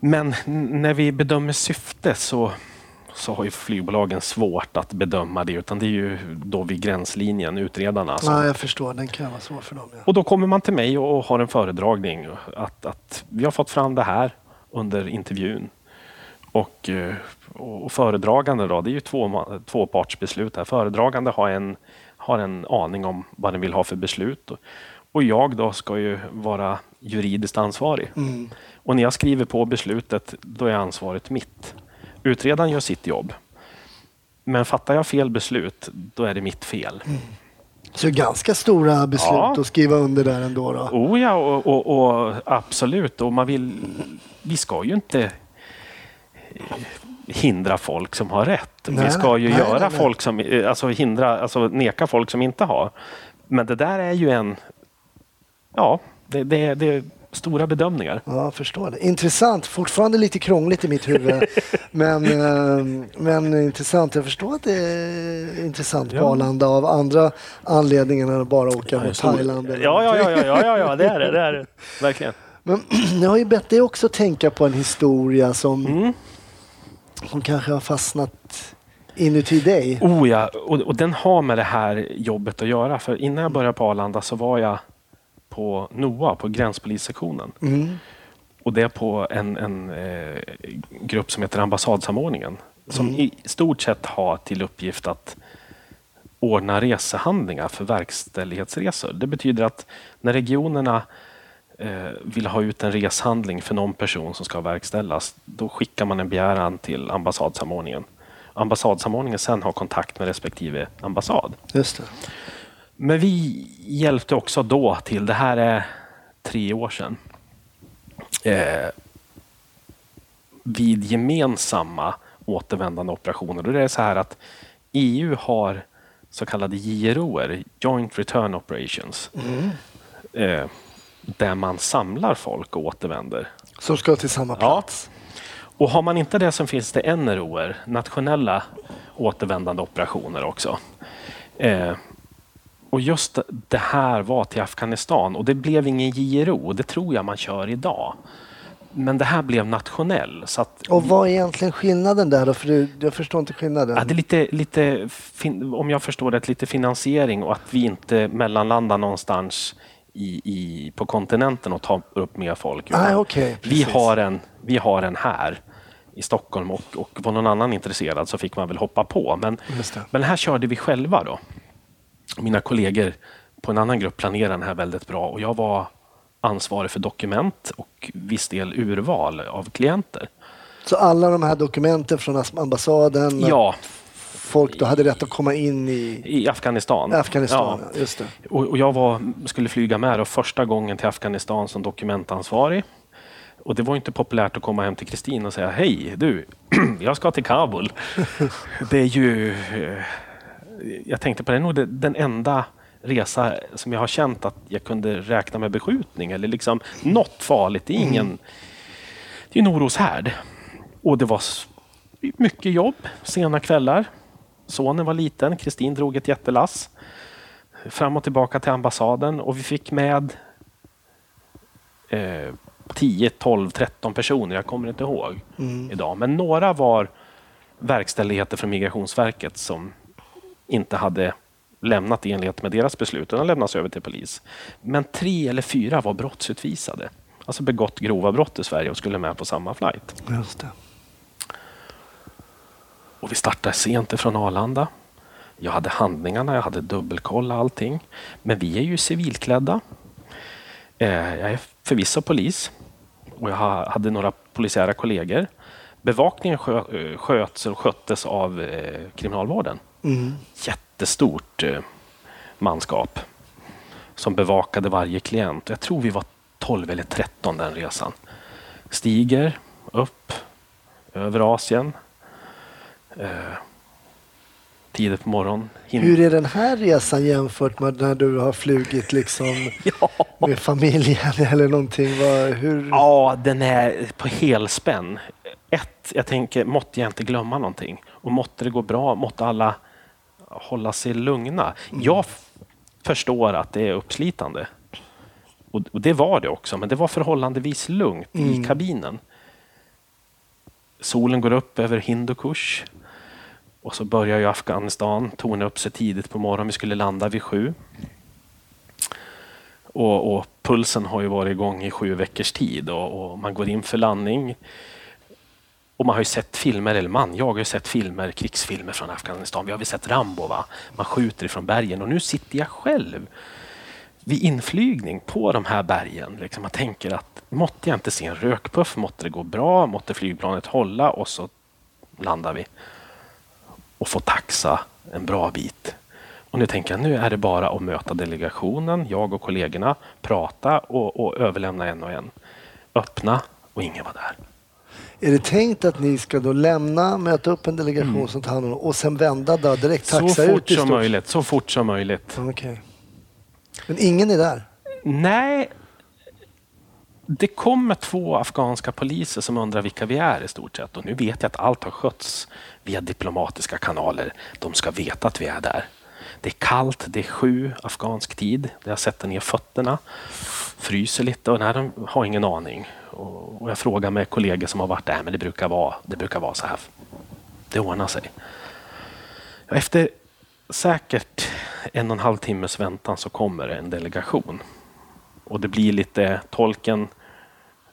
Men när vi bedömer syfte så, så har ju flygbolagen svårt att bedöma det. Utan det är ju då vid gränslinjen, utredarna. som- Ja, jag förstår, den kan vara svår för dem. Ja. Och då kommer man till mig och har en föredragning. Att, att vi har fått fram det här under intervjun. Och, eh, och föredragande då, det är ju två, tvåpartsbeslut här. Föredragande har en, har en aning om vad den vill ha för beslut. Och- jag då ska ju vara juridiskt ansvarig. Och när jag skriver på beslutet, då är ansvaret mitt. Utredaren gör sitt jobb. Men fattar jag fel beslut, då är det mitt fel. Så ganska stora beslut Ja. att skriva under där ändå. Då. Oh ja, och, och, och absolut. Och man vill, vi ska ju inte hindra folk som har rätt. Nej, vi ska ju nej, göra nej, folk som, eh, alltså hindra, alltså neka folk som inte har. Men det där är ju en, ja, det, det, det är stora bedömningar. Ja, jag förstår det. Intressant. Fortfarande lite krångligt i mitt huvud. men, eh, men intressant. Jag förstår att det är intressant på Ja. Arlanda av andra anledningar än att bara åka mot Thailand. Ja, ja, ja, ja, ja, ja, det är det. det, är det. Verkligen. Men jag har ju bett dig också tänka på en historia som, Mm. Som kanske har fastnat inuti dig. Oh ja, och, och den har med det här jobbet att göra. För innan jag började på Arlanda så var jag på NOA, på gränspolissektionen. Mm. Och det är på en, en eh, grupp som heter Ambassadsamordningen. Som i stort sett har till uppgift att ordna resehandlingar för verkställighetsresor. Det betyder att när regionerna vill ha ut en reshandling för någon person som ska verkställas, då skickar man en begäran till ambassadsamordningen. Ambassadsamordningen sen har kontakt med respektive ambassad. Just det. Men vi hjälpte också då till, det här är tre år sedan, eh, vid gemensamma återvändande operationer. Och det är så här att EU har så kallade JROer, Joint Return Operations, eh, där man samlar folk och återvänder. Som ska till samma plats. Och har man inte det så finns det NROer, nationella återvändande operationer också. Eh, och just det här var till Afghanistan och det blev ingen JRO, det tror jag man kör idag. Men det här blev nationell. Så att, Och vad är egentligen skillnaden där då? För du, jag förstår inte skillnaden. ja, det är lite, lite fin, om jag förstår det, lite finansiering och att vi inte mellanlandar någonstans i, i, på kontinenten och tar upp mer folk. Ah, okej, vi, har en, vi har en här i Stockholm och, och var någon annan intresserad så fick man väl hoppa på. Men, men här körde vi själva då. Mina kollegor på en annan grupp planerade den här väldigt bra och jag var ansvarig för dokument och viss del urval av klienter. Så alla de här dokumenten från ambassaden, Ja, folk då hade rätt att komma in i i Afghanistan. Afghanistan. Ja. Just det. Och, och jag var, skulle flyga med då första gången till Afghanistan som dokumentansvarig. Och det var inte populärt att komma hem till Kristin och säga Hej du, jag ska till Kabul. det är ju... eh, Jag tänkte på det, det är nog den enda resa som jag har känt att jag kunde räkna med beskjutning eller liksom något farligt. Det är ingen... Det är en oroshärd. Och det var mycket jobb, sena kvällar. Sonen var liten, Kristin drog ett jättelass fram och tillbaka till ambassaden och vi fick med eh, 10, 12, 13 personer. Jag kommer inte ihåg idag. Men några var verkställigheter från Migrationsverket som inte hade lämnat i enlighet med deras beslut utan lämnats över till polis. Men tre eller fyra var brottsutvisade. Alltså begått grova brott i Sverige och skulle med på samma flight. Just det. Och vi startade sent ifrån Arlanda. Jag hade handlingarna, jag hade dubbelkollat allting. Men vi är ju civilklädda. Eh, jag är förvisso polis och jag ha- hade några polisiära kollegor. Bevakningen skö, eh, sköts och sköttes av eh, kriminalvården. Mm. Jättestort eh, manskap som bevakade varje klient. Jag tror vi var 12 eller 13 den resan. Stiger upp över Asien. Eh, tidigt på morgonen. Hur är den här resan jämfört med när du har flugit liksom Ja. med familjen eller någonting? Vad, hur? ja, den är på helspänn. Ett, jag tänker, måtte jag inte glömma någonting. Och måtte det gå bra, måtte alla hålla sig lugna. Jag f- förstår att det är uppslitande. Och, och det var det också, men det var förhållandevis lugnt i kabinen. Solen går upp över Hindukush. Och så börjar ju Afghanistan torna upp sig tidigt på morgonen. Vi skulle landa vid sju. Och, och pulsen har ju varit igång i sju veckors tid och, och man går in för landning. Och man har ju sett filmer, eller man, jag har ju sett filmer, krigsfilmer från Afghanistan. Vi har väl sett Rambo, va? Man skjuter ifrån bergen och nu sitter jag själv vid inflygning på de här bergen. Liksom, jag tänker att måtte jag inte se en rökpuff, måtte det gå bra, måtte flygplanet hålla och så landar vi och får taxa en bra bit. Och nu tänker jag, nu är det bara att möta delegationen, jag och kollegorna, prata och, och överlämna en och en. Öppna och ingen var där. Är det tänkt att ni ska då lämna, möta upp en delegation som tar hand om och sen vända då direkt Mm. Så taxa fort ut som möjligt, så fort som möjligt. Okej. Men ingen är där? Nej, det kommer två afghanska poliser som undrar vilka vi är i stort sett. Och nu vet jag att allt har skötts via diplomatiska kanaler. De ska veta att vi är där. Det är kallt, det är sju afghansk tid. Jag sätter ner fötterna, fryser lite och nej, de har ingen aning. Och jag frågar med kollegor som har varit där, men det brukar vara, det brukar vara så här. Det ordnar sig. Efter säkert en och en halv timmes väntan så kommer en delegation. Och det blir lite, tolken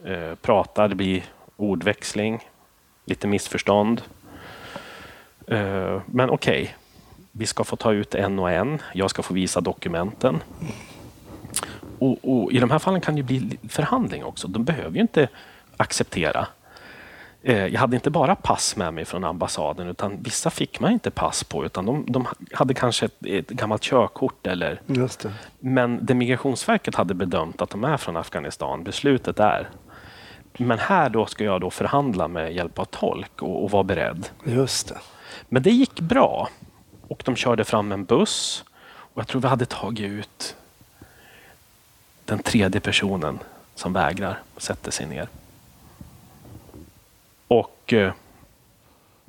eh, pratar, det blir ordväxling, lite missförstånd. Eh, men okej, vi ska få ta ut en och en. Jag ska få visa dokumenten. Och, och I de här fallen kan det bli förhandling också. De behöver ju inte acceptera. Eh, Jag hade inte bara pass med mig från ambassaden utan vissa fick man inte pass på utan de, de hade kanske ett, ett gammalt körkort eller Just det. men det Migrationsverket hade bedömt att de är från Afghanistan, beslutet är. Men här då ska jag då förhandla med hjälp av tolk och, och vara beredd. Just det. Men det gick bra. Och de körde fram en buss. Och jag tror vi hade tagit ut den tredje personen som vägrar, sätter sig ner. Och eh,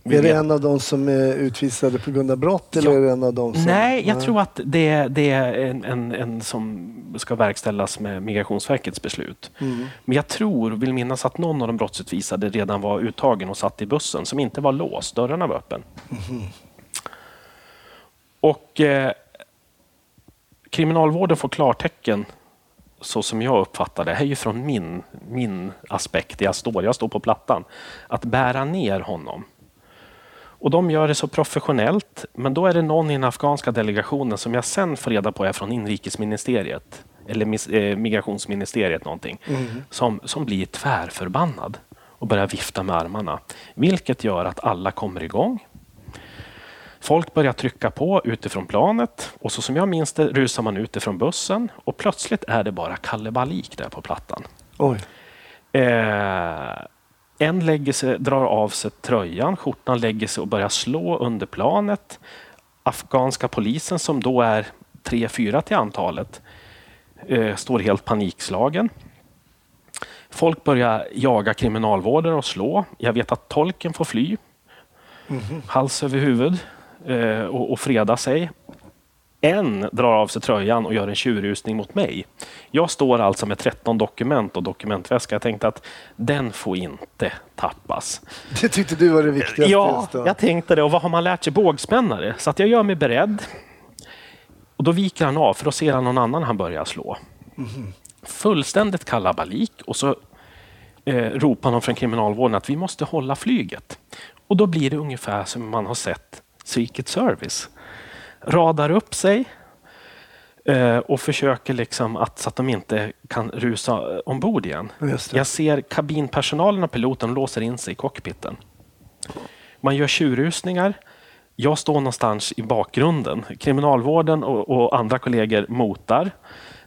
Är det en av de som är utvisade på grund av brott eller Ja. är det en av de som... Nej, jag tror att det, det är en, en, en som ska verkställas med Migrationsverkets beslut. Mm. Men jag tror, vill minnas att någon av de brottsutvisade redan var uttagen och satt i bussen som inte var låst. Dörrarna var öppen. Och eh, Kriminalvården får klartecken så som jag uppfattar det, här är ju från min, min aspekt, jag står, jag står på plattan, att bära ner honom. Och de gör det så professionellt, men då är det någon i den afghanska delegationen som jag sen får reda på är från inrikesministeriet, eller eh, migrationsministeriet någonting, som, som blir tvärförbannad och börjar vifta med armarna. Vilket gör att alla kommer igång. Folk börjar trycka på utifrån planet och så som jag minns det rusar man utifrån bussen och plötsligt är det bara kalabalik där på plattan. Oj. Eh, en lägger sig, drar av sig tröjan, skjortan lägger sig och börjar slå under planet. Afghanska polisen som då är tre, fyra till antalet eh, står helt panikslagen. Folk börjar jaga kriminalvårdare och slå. Jag vet att tolken får fly. Hals över huvud eh, och, och freda sig. En drar av sig tröjan och gör en tjurrusning mot mig. Jag står alltså med 13 dokument och dokumentväska. Jag tänkte att den får inte tappas. Det tyckte du var det viktigaste Ja, jag tänkte det. Och vad har man lärt sig? Bågspännare. Så att jag gör mig beredd. Och då viker han av, för då ser han någon annan han börjar slå. Fullständigt kalabalik och så eh, ropar någon från kriminalvården att vi måste hålla flyget. Och då blir det ungefär som man har sett Secret Service. Radar upp sig eh, och försöker liksom att, så att de inte kan rusa ombord igen. Jag ser kabinpersonalen och piloten låser in sig i cockpiten. Man gör tjurrusningar. Jag står någonstans i bakgrunden. Kriminalvården och, och andra kollegor motar.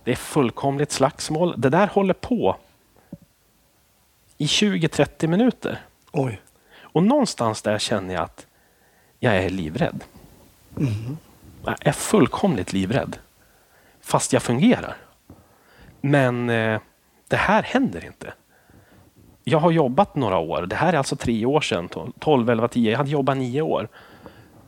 Det är fullkomligt slagsmål. Det där håller på i 20-30 minuter. Oj. Och någonstans där känner jag att jag är livrädd. Jag är fullkomligt livrädd. Fast jag fungerar. Men eh, det här händer inte. Jag har jobbat några år. Det här är alltså tre år sedan. 12, 11, 10. Jag hade jobbat nio år.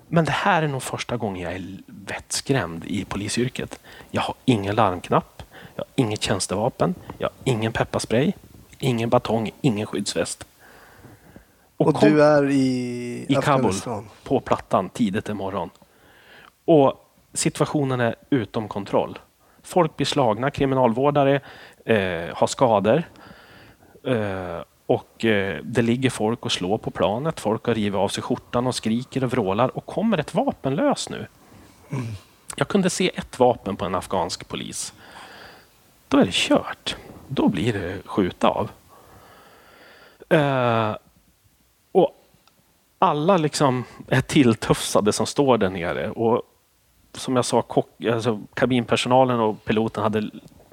Men det här är nog första gången jag är vettskrämd i polisyrket. Jag har ingen larmknapp. Jag har inget tjänstevapen. Jag har ingen pepparspray. Ingen batong. Ingen skyddsväst. Och kom- du är i, i Kabul på plattan tidigt en morgon. Och situationen är utom kontroll. Folk blir slagna, kriminalvårdare eh, har skador. Eh, och eh, det ligger folk och slår på planet. Folk har rivit av sig skjortan och skriker och vrålar. Och kommer ett vapenlös nu. Jag kunde se ett vapen på en afghansk polis. Då är det kört. Då blir det skjuta av. Alla liksom är tilltufsade som står där nere. Och som jag sa, kock, alltså, kabinpersonalen och piloten hade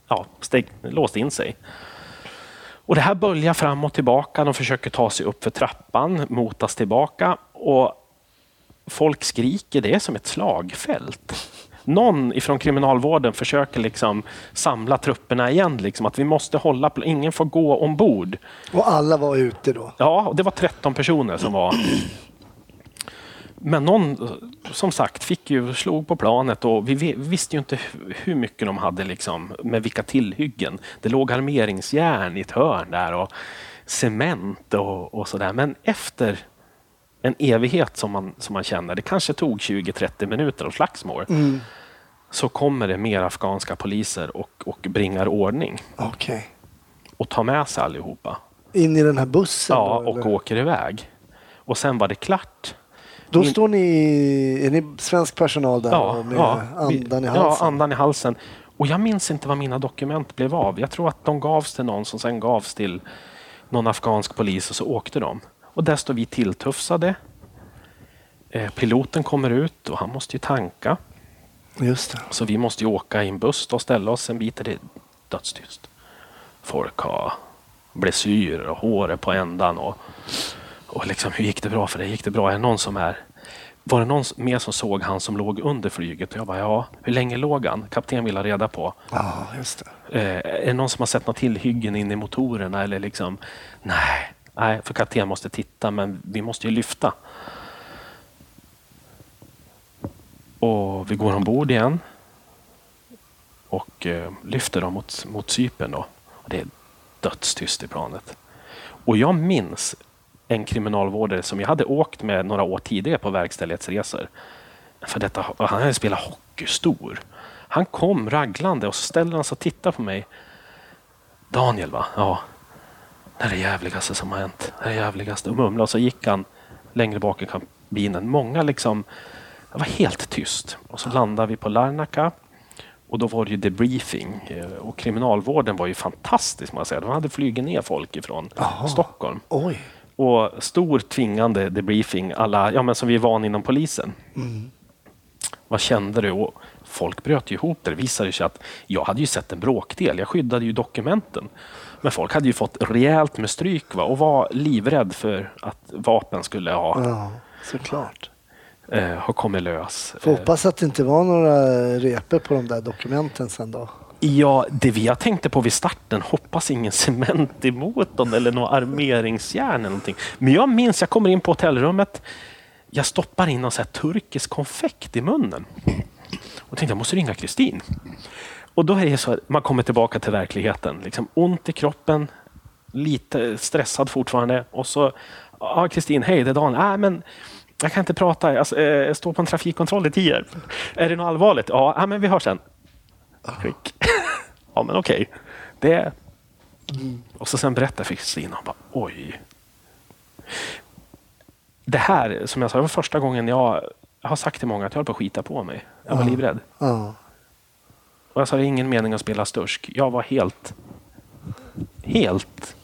ja, steg, låst in sig. Och det här böljar fram och tillbaka. De försöker ta sig upp för trappan, motas tillbaka. Och folk skriker. Det är som ett slagfält. Någon ifrån kriminalvården försöker liksom samla trupperna igen. Liksom, att vi måste hålla, ingen får gå ombord. Och alla var ute då? Ja, och det var 13 personer som var... Men någon, som sagt, fick ju, slog på planet och vi vi visste ju inte hu- hur mycket de hade liksom, med vilka tillhyggen. Det låg armeringsjärn i ett hörn där och cement och, och sådär. Men efter en evighet som man, som man känner, det kanske tog 20-30 minuter av slagsmål, så kommer det mer afghanska poliser och, och bringar ordning Okej. och tar med sig allihopa. In i den här bussen? Ja, då, och eller? åker iväg. Och sen var det klart. Då min- står ni... Är ni svensk personal där och med andan i halsen? Ja, andan i halsen. Och jag minns inte vad mina dokument blev av. Jag tror att de gavs till någon som sen gavs till någon afghansk polis och så åkte de. Och där står vi tilltufsade. Eh, piloten kommer ut och han måste ju tanka. Just det. Så vi måste ju åka i en buss och ställa oss en bit. är Det dödstyst. Folk har blessyrer och håret på ändan. Och, och liksom, hur gick det bra för dig? Gick det bra? Är det någon som är... Var det någon mer som såg han som låg under flyget? Och jag bara, ja. Hur länge låg han? Kapten ville ha reda på. Ja, just det. Eh, är det någon som har sett något tillhyggen in i motorerna? Eller liksom, nej, Nej, för kapten måste titta, men vi måste ju lyfta. Och vi går ombord igen och eh, lyfter dem mot, mot sypen då. Och det är dödstyst i planet. Och jag minns en kriminalvårdare som jag hade åkt med några år tidigare på verkställighetsresor. För detta, han hade spelat hockey stor. Han kom raglande och så ställer sig och tittar på mig. Daniel, va? Ja. Det är det jävligaste som har hänt. Det är det jävligaste. Och mumlade och så gick han längre bak i kabinen. Många liksom, det var helt tyst. Och så landade vi på Larnaca. Och då var det ju debriefing. Eh, Och kriminalvården var ju fantastisk. Man säga. De hade flugit ner folk ifrån Jaha. Stockholm. Oj. Och stor tvingande debriefing, alla, ja, men som vi är vana inom polisen. Vad kände du? Och folk bröt ihop. Det visade sig att jag hade ju sett en bråkdel. Jag skyddade ju dokumenten. Men folk hade ju fått rejält med stryk va? och var livrädd för att vapen skulle ha, Ja, såklart. eh, ha kommit lös. Får hoppas att det inte var några repor på de där dokumenten sen då. Ja, det vi jag tänkte på vid starten, hoppas ingen cement i motorn eller något armeringsjärn eller någonting. Men jag minns, jag kommer in på hotellrummet, jag stoppar in någon så här turkisk konfekt i munnen. Och tänkte jag måste ringa Kristin. Och då är det så att man kommer tillbaka till verkligheten. Liksom ont i kroppen, lite stressad fortfarande. Och så, ja Kristin, hej det är Dan. Äh, men jag kan inte prata, jag, eh, jag står på en trafikkontroll i Tierp. Är det något allvarligt? Ja, äh, men vi hörs sen. Klick. ja, men okej. Det... Och så sen berättar för Kristina, och bara, oj. Det här, som jag sa, det var första gången jag, jag har sagt till många att jag höll på att skita på mig. Jag var livrädd. Ja. Och jag sa, det är ingen mening att spela stursk. Jag var helt, helt,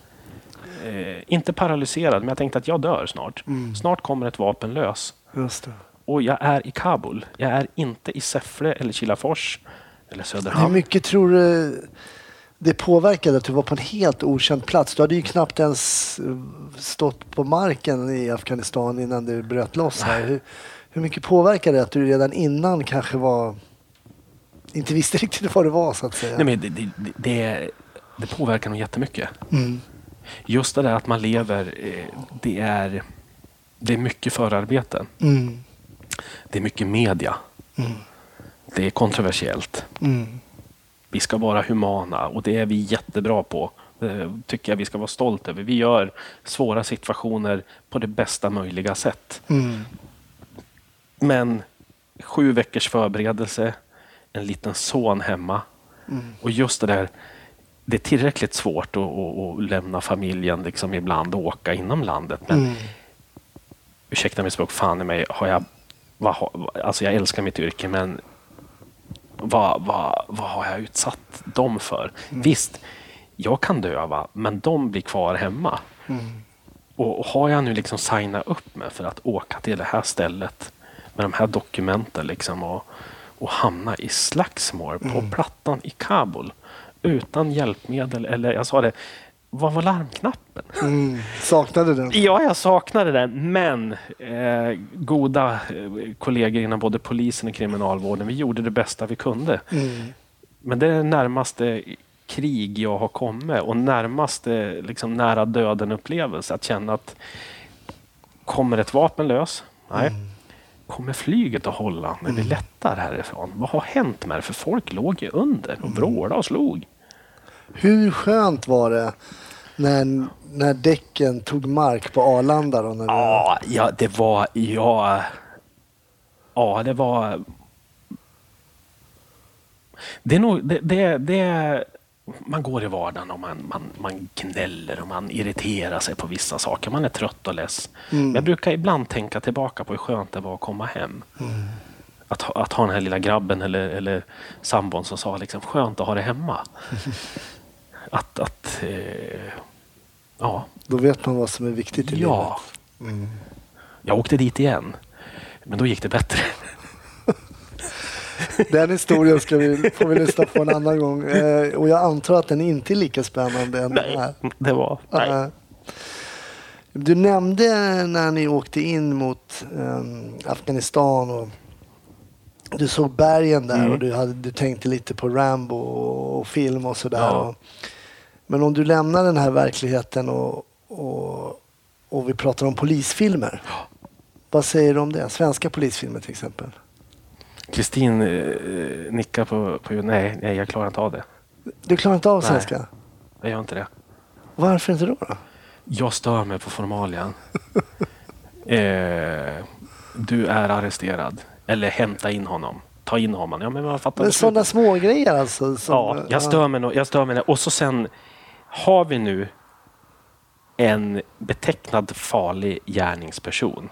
eh, inte paralyserad, men jag tänkte att jag dör snart. Snart kommer ett vapen lös. Och jag är i Kabul. Jag är inte i Säffle eller Kilafors eller Hur Söderhamn. mycket tror du det påverkade att du var på en helt okänd plats? Du hade ju knappt ens eh, stått på marken i Afghanistan innan du bröt loss här. Hur, hur mycket påverkade det att du redan innan kanske var inte visste riktigt vad det var så att säga? Nej, men det, det, det- det, påverkar nog jättemycket. Mm. Just det där att man lever, eh, det är, det är mycket förarbete. Mm. Det är mycket media. Det är kontroversiellt. Mm. Vi ska vara humana och det är vi jättebra på. Det tycker jag vi ska vara stolta över. Vi gör svåra situationer på det bästa möjliga sätt. Mm. Men sju veckors förberedelse, en liten son hemma och just det där det är tillräckligt svårt att, att, att lämna familjen liksom ibland och åka inom landet. Men Mm. ursäkta mitt språk, fan i mig, har jag, vad, alltså jag älskar mitt yrke men vad, vad, vad har jag utsatt dem för? Visst, jag kan döva, men de blir kvar hemma. Och, och har jag nu liksom signat upp mig för att åka till det här stället med de här dokumenten liksom och, och hamna i slagsmål på plattan i Kabul utan hjälpmedel eller jag sa det, vad var larmknappen? Mm. Saknade den? Ja, jag saknade det, men eh, goda eh, kollegor inom både polisen och kriminalvården, vi gjorde det bästa vi kunde. Mm. Men det är det närmaste krig jag har kommit och närmaste liksom, nära döden-upplevelse. Att känna att kommer ett vapen lös? Nej. Kommer flyget att hålla när vi lättar härifrån? Vad har hänt med det? För folk låg ju under och vrålade och slog. Hur skönt var det när, när däcken tog mark på Arlanda? Då, när du... Ja, ja det var... Ja, ja, det var... Det är nog... Det, det, det, man går i vardagen och man, man, man gnäller och man irriterar sig på vissa saker. Man är trött och less. Men jag brukar ibland tänka tillbaka på hur skönt det var att komma hem. Att, ha- att ha den här lilla grabben eller, eller sambon som sa liksom skönt att ha det hemma. att... att eh, ja, Då vet man vad som är viktigt i Ja. livet. Jag åkte dit igen. Men då gick det bättre. Den historien ska vi, får vi lyssna på en annan gång. Eh, och jag antar att den inte är lika spännande än den här. Nej, det var... Nej. Eh, Du nämnde när ni åkte in mot eh, Afghanistan och du såg bergen där Mm. och du, hade, du tänkte lite på Rambo och film och sådär. Ja. Och, men om du lämnar den här verkligheten och, och, och vi pratar om polisfilmer. Vad säger du om det? Svenska polisfilmer till exempel. Kristin eh, nickar på, på nej, nej, jag klarar inte av det. Du klarar inte av Nej. svenska? Jag gör inte det. Varför inte då? då? Jag stör mig på formalian. eh, du är arresterad. Eller hämta in honom. Ta in honom. Ja, men man fattar Men sådana små grejer alltså? Som, Ja, jag stör mig. Jag stör mig och så sen har vi nu en betecknad farlig gärningsperson.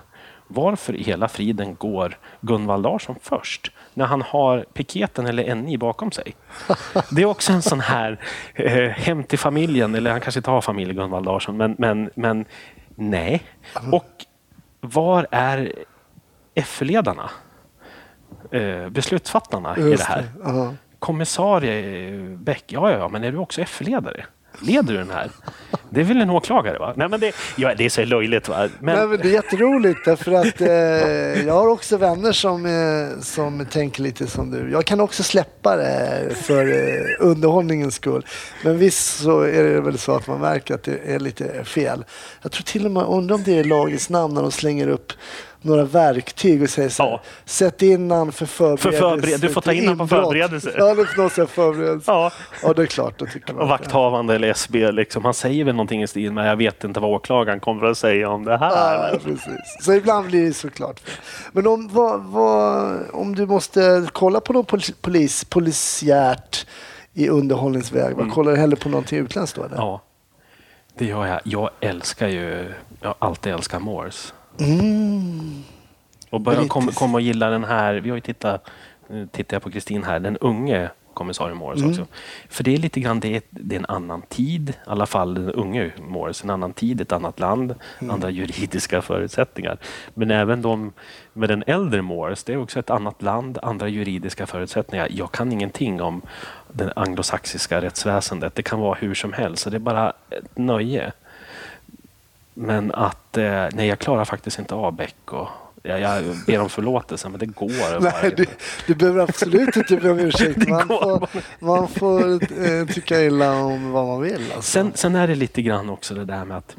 Varför i hela friden går Gunvald Larsson först när han har piketen eller NI bakom sig? Det är också en sån här eh, hem till familjen, eller han kanske inte har familj Gunvald Larsson, men, men, men nej. Och var är F-ledarna? Eh, beslutsfattarna i Just det här? det, ja. Kommissarie Bäck, ja, ja, ja, men är du också F-ledare? Leder du den här? Det är väl en åklagare? va? Nej, men det, ja, det är så löjligt. Va? Men, Nej, men det är jätteroligt därför att eh, jag har också vänner som, eh, som tänker lite som du. Jag kan också släppa det för eh, underhållningens skull. Men visst så är det väl så att man märker att det är lite fel. Jag tror till och med, undrar om det är lagets namn när de slänger upp några verktyg och säger så här, Ja. sätt in han för förberedelse. För förbered- du får ta in han på inbrott." förberedelse. Ja, det får säga förberedelse. Ja. ja, det är klart. Då tycker man och vakthavande eller SB, liksom, han säger väl någonting i stil med jag vet inte vad åklagaren kommer att säga om det här. Ja, precis. Så ibland blir det såklart. Men om, vad, vad, om du måste kolla på något polis, polis, polisiärt i underhållningsväg, vad kollar du hellre på någonting utländskt då? Eller? Mm. Ja, det gör jag. Jag älskar ju, jag har alltid älskat Morse. Mm. Och börja Brittisk. kom, kom och gilla den här, vi har ju tittat, tittar jag på Kristin här, den unge kommissarie Morris Mm. också. För det är lite grann, det är, det är en annan tid, i alla fall den unge Morris, en annan tid, ett annat land, Mm. andra juridiska förutsättningar. Men även de med den äldre Morris, det är också ett annat land, andra juridiska förutsättningar. Jag kan ingenting om det anglosaxiska rättsväsendet, det kan vara hur som helst, så det är bara ett nöje. Men att, eh, nej jag klarar faktiskt inte av Beck och jag, jag ber om förlåtelse men det går Nej, du, du behöver absolut inte be om ursäkt. Man får, man får eh, tycka illa om vad man vill. Alltså. Sen, sen är det lite grann också det där med att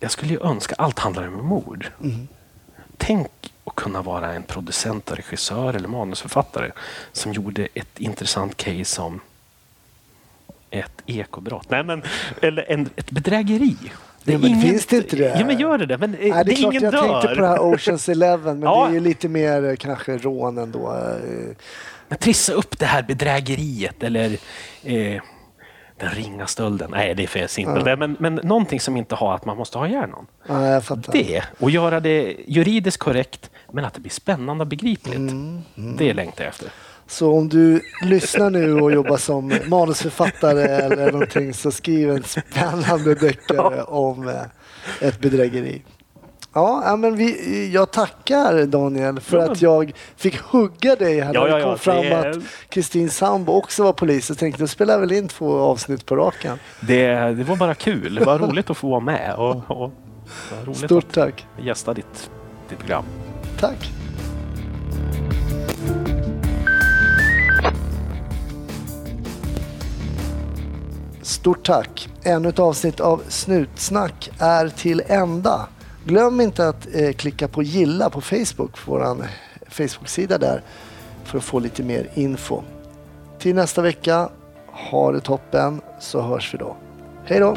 jag skulle ju önska, allt handlar om mord. Tänk att kunna vara en producent, regissör eller manusförfattare som gjorde ett intressant case om ett ekobrott. Nej, men, eller en, ett bedrägeri. Det Ja, men finns det inte det? Ja, men gör det det. Men eh, Nej, det är det är klart ingen jag dör. tänkte på det här Oceans Eleven, men Ja. det är ju lite mer eh, kanske rån ändå. eh. Men trissa upp det här bedrägeriet eller eh, den ringa stölden. Nej, det är för simpelt. Men, men någonting som inte har att man måste ha ihjäl någon. Ja, jag fattar. Det och göra det juridiskt korrekt men att det blir spännande och begripligt. Mm, Det längtar jag efter. Så om du lyssnar nu och jobbar som manusförfattare eller någonting så skriv en spännande deckare om eh, ett bedrägeri. Ja, ja, men vi, jag tackar Daniel för Ja, att jag fick hugga dig här Ja, när ja, kom ja, fram det är- att Kristin Sambo också var polis. Jag tänkte, då spelar jag väl in två avsnitt på raken. Det, det var bara kul. Det var roligt att få vara med och, och Stort tack. gästa ditt, ditt program. Tack. Stort tack. Ännu ett avsnitt av Snutsnack är till ända. Glöm inte att eh, klicka på gilla på Facebook, vår Facebook-sida där, för att få lite mer info. Till nästa vecka, ha det toppen så hörs vi då. Hej då!